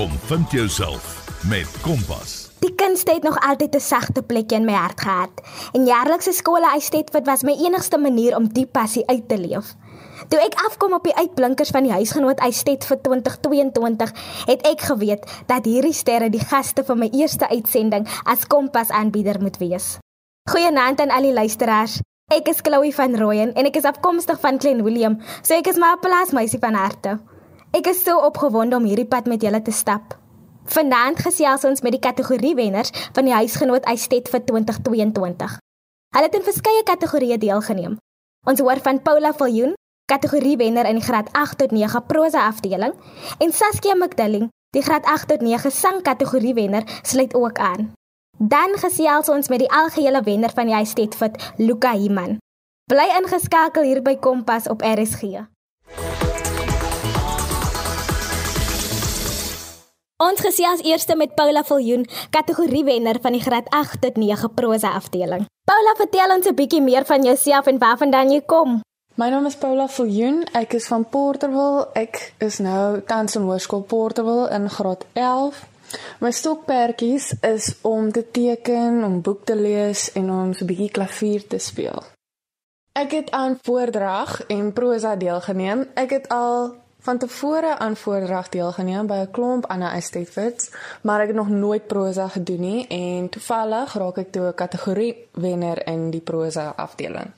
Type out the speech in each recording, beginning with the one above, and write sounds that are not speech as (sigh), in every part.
Kom vind jouself met Kompas. Die kunste het nog altyd 'n sagte plekjie in my hart gehad. En jaarlikse skole Eistetwit was my enigste manier om die passie uit te leef. Toe ek afkom op die uitblinkers van die huisgenoot Eistet vir 2022, het ek geweet dat hierdie sterre die gaste vir my eerste uitsending as Kompas aanbieder moet wees. Goeienaand aan al die luisteraars. Ek is Chloe van Rooyen en ek is afkomstig van Klein Willem, so ek is maar 'n plaasmeisie van harte. Ek is so opgewonde om hierdie pad met julle te stap. Vanaand gesels ons met die kategorie wenners van die huisgenoot Eistet vir 2022. Hulle het in verskeie kategorieë deelgeneem. Ons hoor van Paula Viljoen, kategorie wenner in die graad 8 tot 9 prosa afdeling, en Saskia McDilling, die graad 8 tot 9 sang kategorie wenner, sluit ook aan. Dan gesels ons met die algehele wenner van die Eistet vir Luka Himan. Bly ingeskakel hier by Kompas op RSG. Ons gesels eers met Paula Viljoen, kategorie wenner van die graad 8 tot 9 prosa afdeling. Paula, vertel ons 'n bietjie meer van jouself en waarvandaan jy kom. My naam is Paula Viljoen. Ek is van Porterville. Ek is nou tans in Hoërskool Porterville in graad 11. My stokperdjies is om te teken, om boek te lees en om so 'n bietjie klavier te speel. Ek het aan voordrag en prosa deelgeneem. Ek het al van tevore aan voordrag deelgeneem by 'n klomp ander estetfits, maar ek het nog nooit prosa gedoen nie en toevallig raak ek toe 'n kategorie wenner in die prosa afdeling.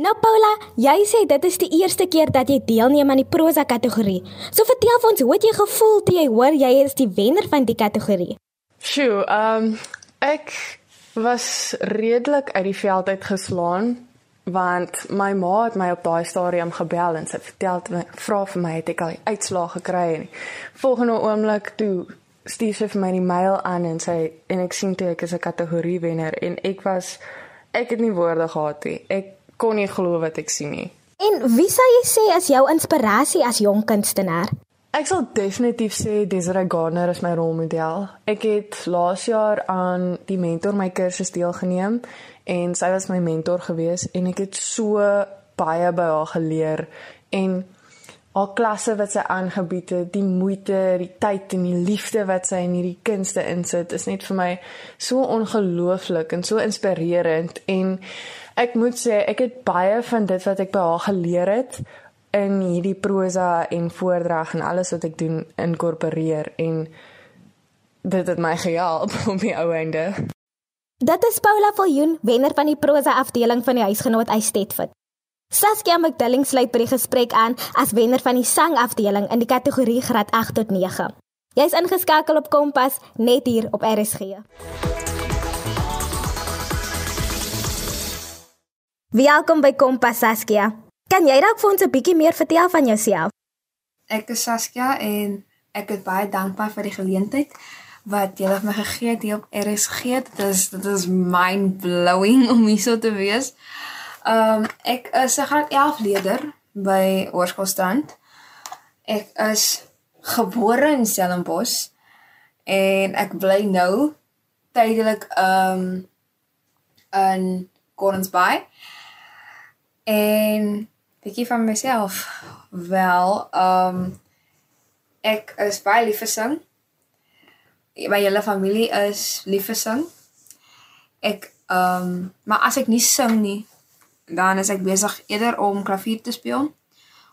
Nou Paula, jy sê dit is die eerste keer dat jy deelneem aan die prosa kategorie. So vertel vir ons, hoe het jy gevoel toe jy hoor jy is die wenner van die kategorie? Sjoe, ehm um, ek was redelik uit die veld uitgeslaan want my ma het my op daai stadium gebel en sy vertel my vra vir my het ek al die uitslae gekry en volgende oomblik toe stuur sy vir my die mail aan en sy en ek sien toe ek is 'n kategorie wenner en ek was ek het nie woorde gehad nie ek kon nie glo wat ek sien nie En wie sou jy sê as jou inspirasie as jong kunstenaar? Ek sal definitief sê Desiree Gardner is my rolmodel. Ek het laas jaar aan die mentor my kursus deelgeneem en sy was my mentor gewees en ek het so baie by haar geleer en haar klasse wat sy aangebied het, die moeite, die tyd en die liefde wat sy in hierdie kunste insit, is net vir my so ongelooflik en so inspirerend en ek moet sê ek het baie van dit wat ek by haar geleer het in hierdie prosa en voordrag en alles wat ek doen inkorporeer en dit het my gehelp (laughs) op die ou einde. Dit is Paula Viljoen, wenner van die prosa afdeling van die huisgenoot Eistetfit. Saskia McDilling sluit by die gesprek aan as wenner van die sang afdeling in die kategorie graad 8 tot 9. Jy's ingeskakel op Kompas net hier op RSG. Welkom by Kompas Saskia. Kan jy dalk vir ons 'n bietjie meer vertel van jouself? Ek is Saskia en ek is baie dankbaar vir die geleentheid wat julle my gegee het hier op RSG. Dit is dit is mind blowing (laughs) om hier so te wees. Um, ek is 'n graad 11 leerder by Hoërskoolstrand. Ek is gebore in Stellenbosch en ek bly nou tydelik um, in Gordons Bay. En bietjie van myself. Wel, um, ek is baie lief vir sing my hele familie is lief vir sing. Ek ehm um, maar as ek nie sing nie, dan is ek besig eerder om klavier te speel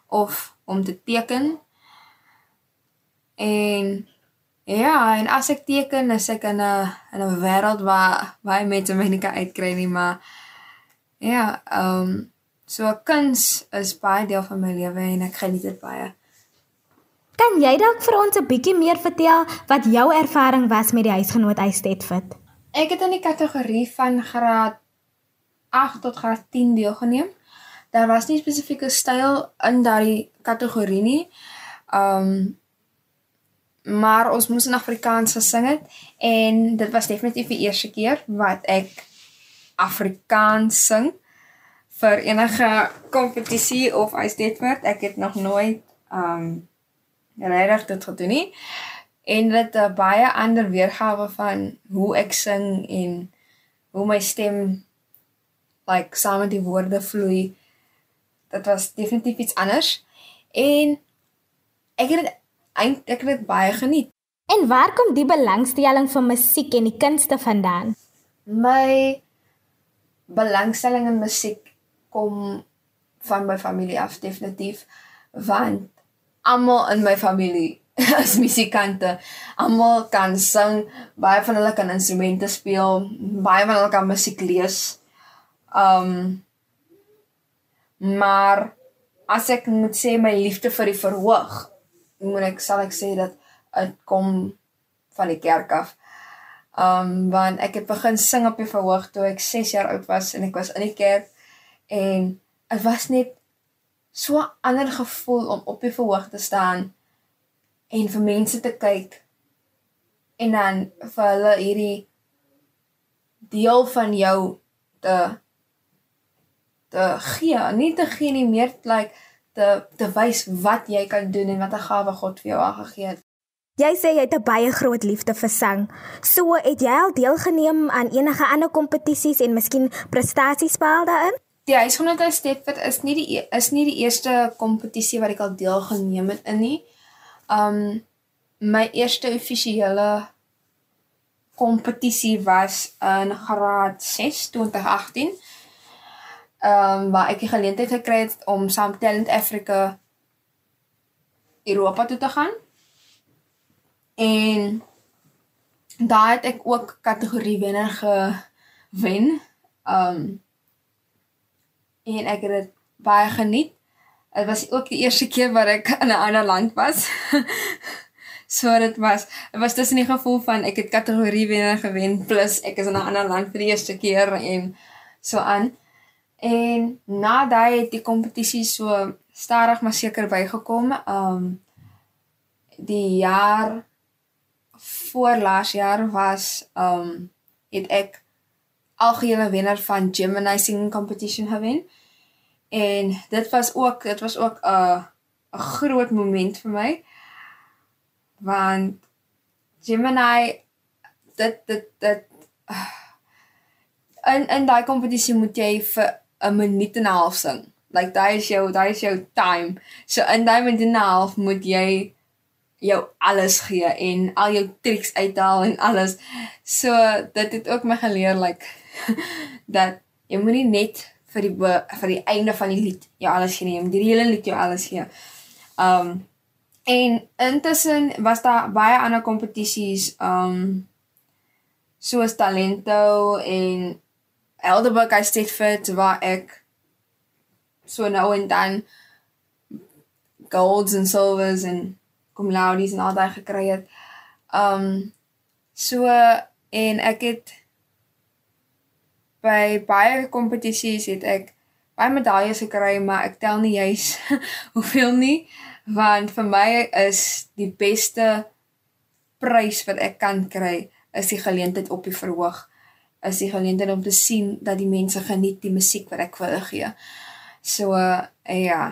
of om te teken. En ja, en as ek teken, is ek in 'n in 'n wêreld waar baie mense my nie kan uitkry nie, maar ja, ehm um, so kuns is baie deel van my lewe en ek geniet dit baie. Kan jy dalk vir ons 'n bietjie meer vertel wat jou ervaring was met die huisgenoot Eistetfit? Ek het in die kategorie van graad 8 tot graad 10 deelgeneem. Daar was nie spesifieke styl in daardie kategorie nie. Um maar ons moes in Afrikaans gesing het en dit was definitief die eerste keer wat ek Afrikaans sing vir enige kompetisie of Eistetfit. Ek het nog nooit um regtig dit gedoen nie. En dit 'n baie ander weergawe van hoe ek sing en hoe my stem like saam met die woorde vloei. Dit was definitief iets anders. En ek het eintlik ek het dit baie geniet. En waar kom die belangstelling vir musiek en die kunste vandaan? My belangstelling in musiek kom van my familie af definitief want almal in my familie (laughs) is musikante. Almal kan sing, baie van hulle kan instrumente speel, baie van hulle kan musiek lees. Um maar as ek moet sê my liefde vir die verhoog, moet ek sal ek sê dat dit kom van die kerk af. Um want ek het begin sing op die verhoog toe ek 6 jaar oud was en ek was in die kerk en dit was net so ander gevoel om op die verhoog te staan en vir mense te kyk en dan vir hulle hierdie deel van jou te te gee, nie te gee nie meer like te te wys wat jy kan doen en wat 'n gawe God vir jou aangegee het. Jy sê jy het 'n baie groot liefde vir sang. So het jy al deelgeneem aan enige ander kompetisies en miskien prestasiespel daarin? Die Huisgenote Stedford is nie die e-, is nie die eerste kompetisie wat ek al deelgeneem het in nie. Um my eerste offisiële kompetisie was in graad 6 2018. Um waar ek die geleentheid gekry het om saam Talent Africa Europa toe te gaan. En daar het ek ook kategorie wenner gewen. Um en ek het dit baie geniet. Dit was ook die eerste keer wat ek in 'n ander land was. (laughs) so dit was dit was tussen die gevoel van ek het kategorie wenner gewen plus ek is in 'n ander land vir die eerste keer en so aan. En na daai het die kompetisie so stadig maar seker bygekom. Um die jaar voor laas jaar was um het ek algehele wenner van Gemini singing competition gewen. En dit was ook dit was ook 'n 'n groot moment vir my. Want Gemini dit dit dit in in daai kompetisie moet jy vir 'n minuut en 'n half sing. Like daai is jou daai is jou time. So in daai minuut en 'n half moet jy jou alles gee en al jou triks uithaal en alles. So dit het ook my geleer like (laughs) dat jy moenie net vir die vir die einde van die lied jou alles gee moet die hele lied jou alles gee. Um en intussen was daar baie ander kompetisies um soos Talento en Elderberg I State Fit waar ek so nou en dan golds en silvers en cum laudes en al daai gekry het. Um so en ek het by baie kompetisies het ek baie medaljes gekry, maar ek tel nie juis (laughs) hoeveel nie, want vir my is die beste prys wat ek kan kry is die geleentheid op die verhoog. Is die geleentheid om te sien dat die mense geniet die musiek wat ek vir hulle gee. So uh, ja.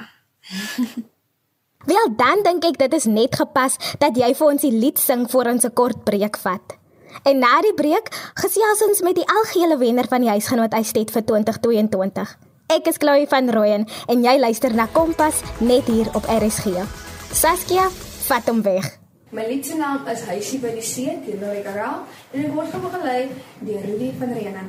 (laughs) Wel dan dink ek dit is net gepas dat jy vir ons die lied sing voor ons 'n kort breek vat. En na die breek gesels ons met die algehele wenner van die huisgenoot Estet vir 2022. Ek is Chloe van Rooyen en jy luister na Kompas net hier op RSG. Saskia, vat hom weg. My lied se naam is Huisie by die See, deur Louis Caral en ek word gebegelei deur Rudy van Reenen.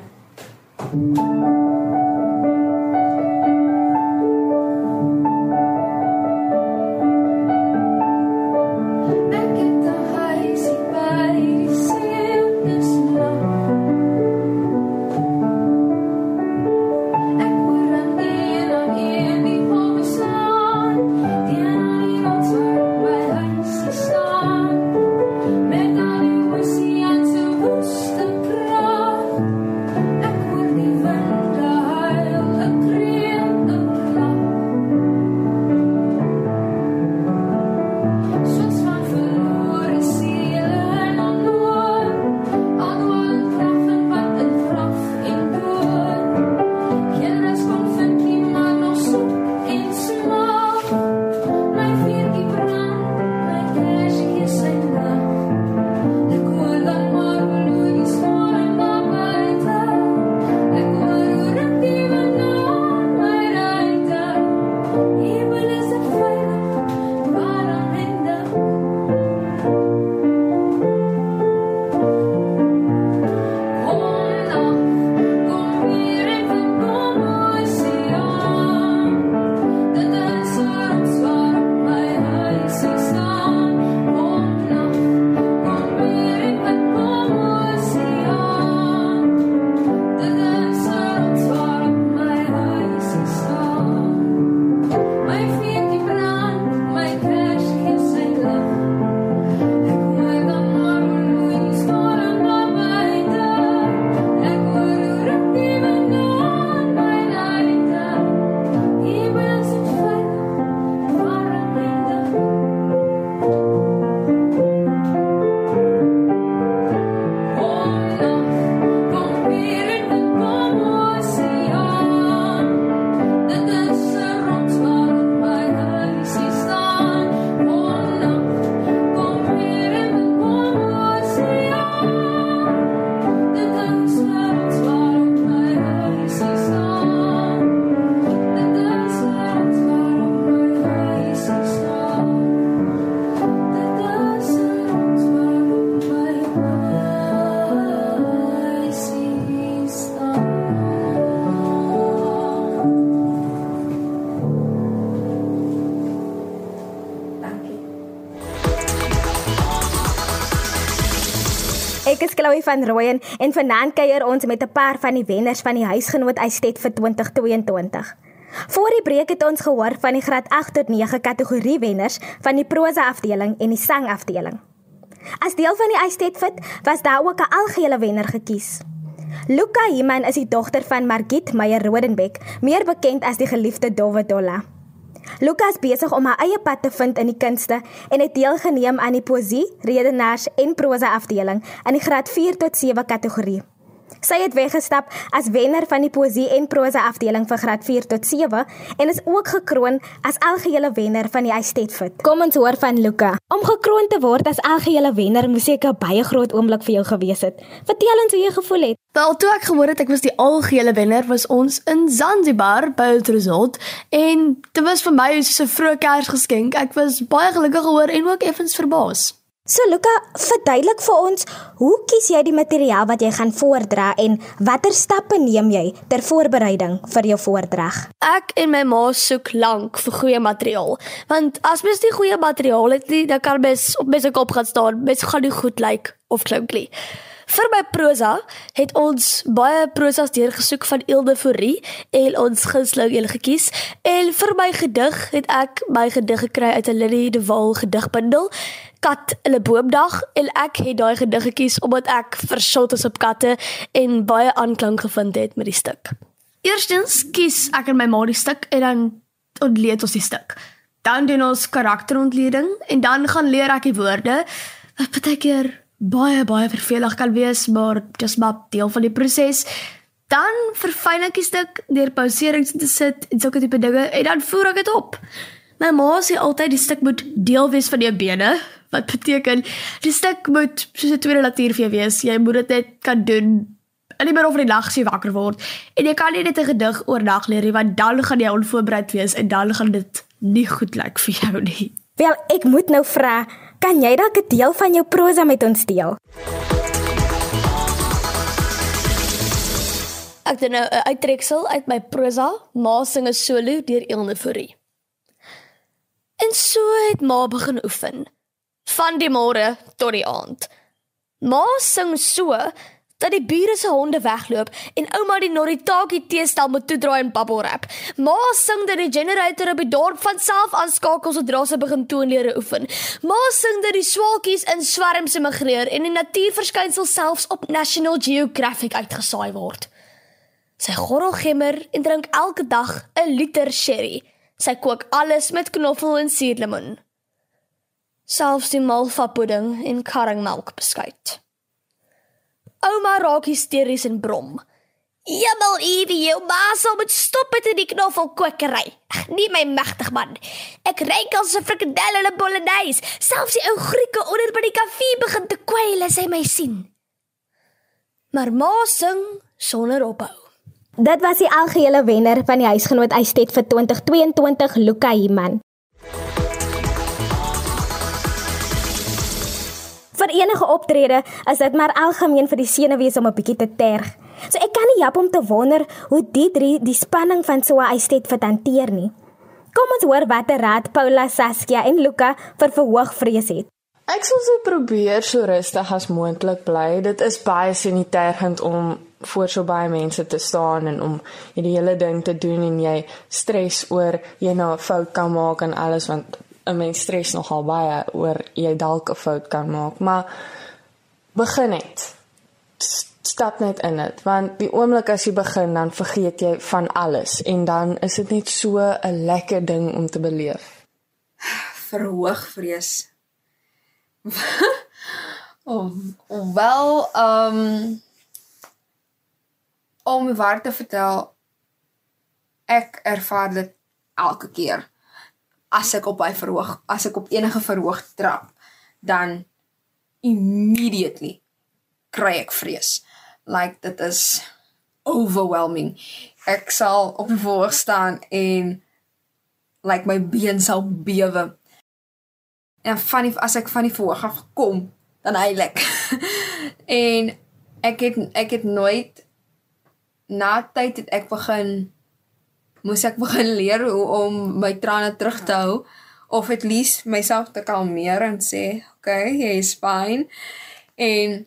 Ek is Chloe van Rooyen en vanaand kuier ons met 'n paar van die wenners van die huisgenoot Eistet vir 2022. Voor die breek het ons gehoor van die graad 8 tot 9 kategorie wenners van die prosa afdeling en die sang afdeling. As deel van die Eistet Fit was daar ook 'n algehele wenner gekies. Luka Himan is die dogter van Margit Meyer Rodenbeck, meer bekend as die geliefde Dowwe Dolla. Lukas besig om haar eie pad te vind in die kunste en het deelgeneem aan die poesie, redenaars en prosa afdeling in die graad 4 tot 7 kategorie. Sy het weggestap as wenner van die poesie en prosa afdeling vir graad 4 tot 7 en is ook gekroon as algehele wenner van die Eistetfit. Kom ons hoor van Luka. Om gekroon te word as algehele wenner moes seker baie groot oomblik vir jou gewees het. Vertel ons hoe jy gevoel het. Wel, toe ek gehoor het ek was die algehele wenner, was ons in Zanzibar by het resort en dit was vir my soos 'n vroeë Kersgeskenk. Ek was baie gelukkig oor en ook effens verbaas. So Luka, verduidelik vir ons, hoe kies jy die materiaal wat jy gaan voordra en watter stappe neem jy ter voorbereiding vir jou voordrag? Ek en my ma soek lank vir goeie materiaal, want as mens nie goeie materiaal het nie, dan kan mens op mens kop gaan staan, mens gaan nie goed lyk of klink nie. Vir my prosa het ons baie prosas deurgesoek van Ilde Fourie en ons gunsteling een gekies. En vir my gedig het ek my gedig gekry uit 'n Lily de Wal gedigbundel, Kat 'n boomdag en ek het daai gedig gekies omdat ek versot is op katte en baie aanklank gevind het met die stuk. Eerstens kies ek en my ma die stuk en dan ontleed ons die stuk. Dan doen ons karakterontleding en dan gaan leer ek die woorde. Wat baie keer baie baie vervelig kan wees, maar dis maar deel van die proses. Dan verfyn ek die stuk deur pauserings te sit en sulke tipe dinge en dan voer ek dit op. My ma sê altyd die stuk moet deel wees van jou bene, wat beteken die stuk moet soos 'n tweede natuur vir jou wees. Jy moet dit net kan doen in die middel van die nag as jy wakker word. En jy kan nie net 'n gedig oornag leer nie, want dan gaan jy onvoorbereid wees en dan gaan dit nie goed lyk vir jou nie. Wel, ek moet nou vra, kan jy dalk 'n deel van jou prosa met ons deel? Ek doen nou 'n uittreksel uit my prosa, Ma sing 'n solo deur Elne Fourie. En so het Ma begin oefen van die môre tot die aand. Ma sing so dat die bure se honde wegloop en ouma die Noritaki teestel moet toedraai en bubble wrap. Ma sing dat die generator op die dorp van self aanskakel sodra sy begin toonlere oefen. Ma sing dat die swaalkies in swerms emigreer en die natuurverskynsel selfs op National Geographic uitgesaai word. Sy gorrel gemmer en drink elke dag 'n liter sherry. Sy kook alles met knoffel en suurlemoen. Selfs die malva pudding en karringmelk beskuit. Ouma raak hysteries en brom. Jemmel Evie, jou ma sal moet stop met die knoffelkwekery. Nie my magtig man. Ek ryk al so frikadelle en bolognese. Selfs die ou Grieke onder by die kafee begin te kwyl as hy my sien. Maar ma sing sonder ophou. Dit was die algehele wenner van die huisgenoot Eistet vir 2022, Luka Himan. Vir enige optrede is dit maar algemeen vir die senuwees om 'n bietjie te terg. So ek kan nie help om te wonder hoe die drie die spanning van so 'n Eistet verhanteer nie. Kom ons hoor watter raad Paula, Saskia en Luka vir verhoog vrees het. Ek sal so probeer so rustig as moontlik bly. Dit is baie siniterend om voor so baie mense te staan en om hierdie hele ding te doen en jy stres oor jy nou 'n fout kan maak en alles want 'n mens stres nogal baie oor jy dalk 'n fout kan maak, maar begin net. Stap net in dit, want die oomblik as jy begin dan vergeet jy van alles en dan is dit net so 'n lekker ding om te beleef. Verhoog vrees. (laughs) of wel ehm um, om waar te vertel ek ervaar dit elke keer as ek op hy verhoog as ek op enige verhoog trap dan immediately kry ek vrees. Like dit is overwhelming. Ek sal op die verhoog staan en like my been sal bewe. En van die, as ek van die verhoog af kom dan heilig (laughs) en ek het ek het nooit na tyd het ek begin moes ek begin leer hoe om my trane terug te hou of at least myself te kalmeer en sê, "Okay, jy is fine." En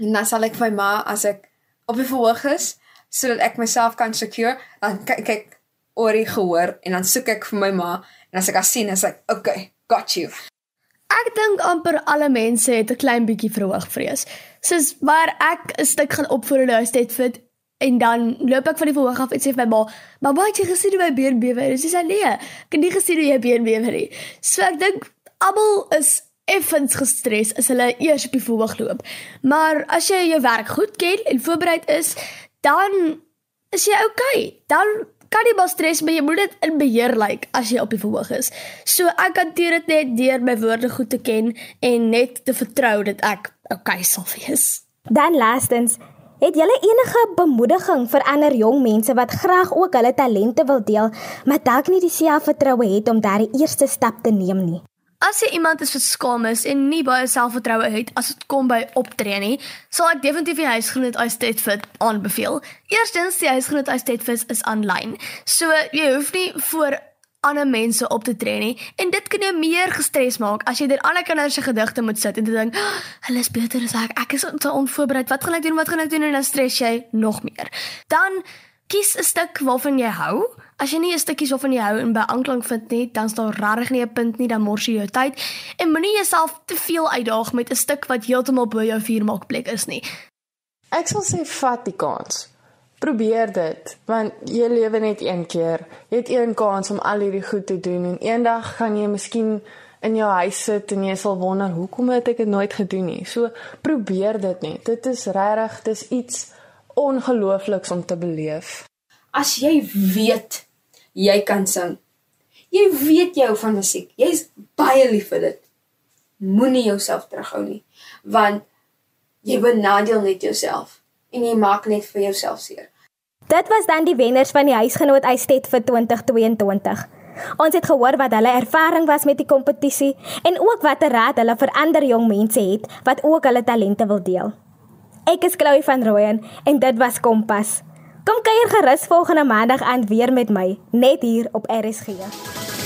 En dan sal ek vir my ma as ek op die verhoog is sodat ek myself kan secure, dan kyk ek oor die gehoor en dan soek ek vir my ma en as ek haar sien is ek okay, got you. Ek dink amper alle mense het 'n klein bietjie verhoogvrees. Soos waar ek 'n stuk gaan opvoer in die huis net fit en dan loop ek van die verhoog af en sê vir my ma, "Mamma, het jy gesien hoe my been bewe?" En sy sê, "Nee, ek het nie gesien hoe jy been bewe nie." So ek dink almal is effens gestres as hulle eers op die verhoog loop. Maar as jy jou werk goed ken en voorbereid is, dan is jy okay. Dan kan jy maar stres, maar jy moet dit in beheer lyk like, as jy op die verhoog is. So ek hanteer dit net deur my woorde goed te ken en net te vertrou dat ek okay sal wees. Dan laastens, het julle enige bemoediging vir ander jong mense wat graag ook hulle talente wil deel, maar dalk nie die selfvertroue het om daardie eerste stap te neem nie? As jy iemand is wat skaam is en nie baie selfvertroue het as dit kom by optree nie, sal ek definitief die huisgenoot Estate Fit aanbeveel. Eerstens, die huisgenoot Estate Fit is aanlyn. So jy hoef nie voor ander mense op te tree nie en dit kan jou meer gestres maak as jy deur alle kinders se gedigte moet sit en te dink, oh, "Hulle is beter as ek. Ek is te onvoorbereid. Wat gaan ek doen? Wat gaan ek doen?" en dan stres jy nog meer. Dan kies 'n stuk waarvan jy hou. As jy nie 'n stukkie waarvan jy hou en by aanklank vind nie, dan staan regtig nie 'n punt nie, dan mors jy jou tyd en moenie jouself te veel uitdaag met 'n stuk wat heeltemal bo jou vuurmaakplek is nie. Ek sal sê vat die kans. Probeer dit, want jy lewe net een keer. Jy het een kans om al hierdie goed te doen en eendag gaan jy miskien in jou huis sit en jy sal wonder hoekom het ek dit nooit gedoen nie. So probeer dit net. Dit is regtig, dis iets ongeloofliks om te beleef. As jy weet jy kan sing. Jy weet jy hou van musiek. Jy's baie lief vir dit. Moenie jouself terughou nie, want jy benadeel net jouself en jy maak net vir jouself seer. Dit was dan die wenners van die huisgenoot Eistet vir 2022. Ons het gehoor wat hulle ervaring was met die kompetisie en ook watter raad hulle vir ander jong mense het wat ook hulle talente wil deel. Ek is Chloe van Rooyen en dit was Kompas. Kom kuier gerus volgende maandag aan weer met my, net hier op RSG.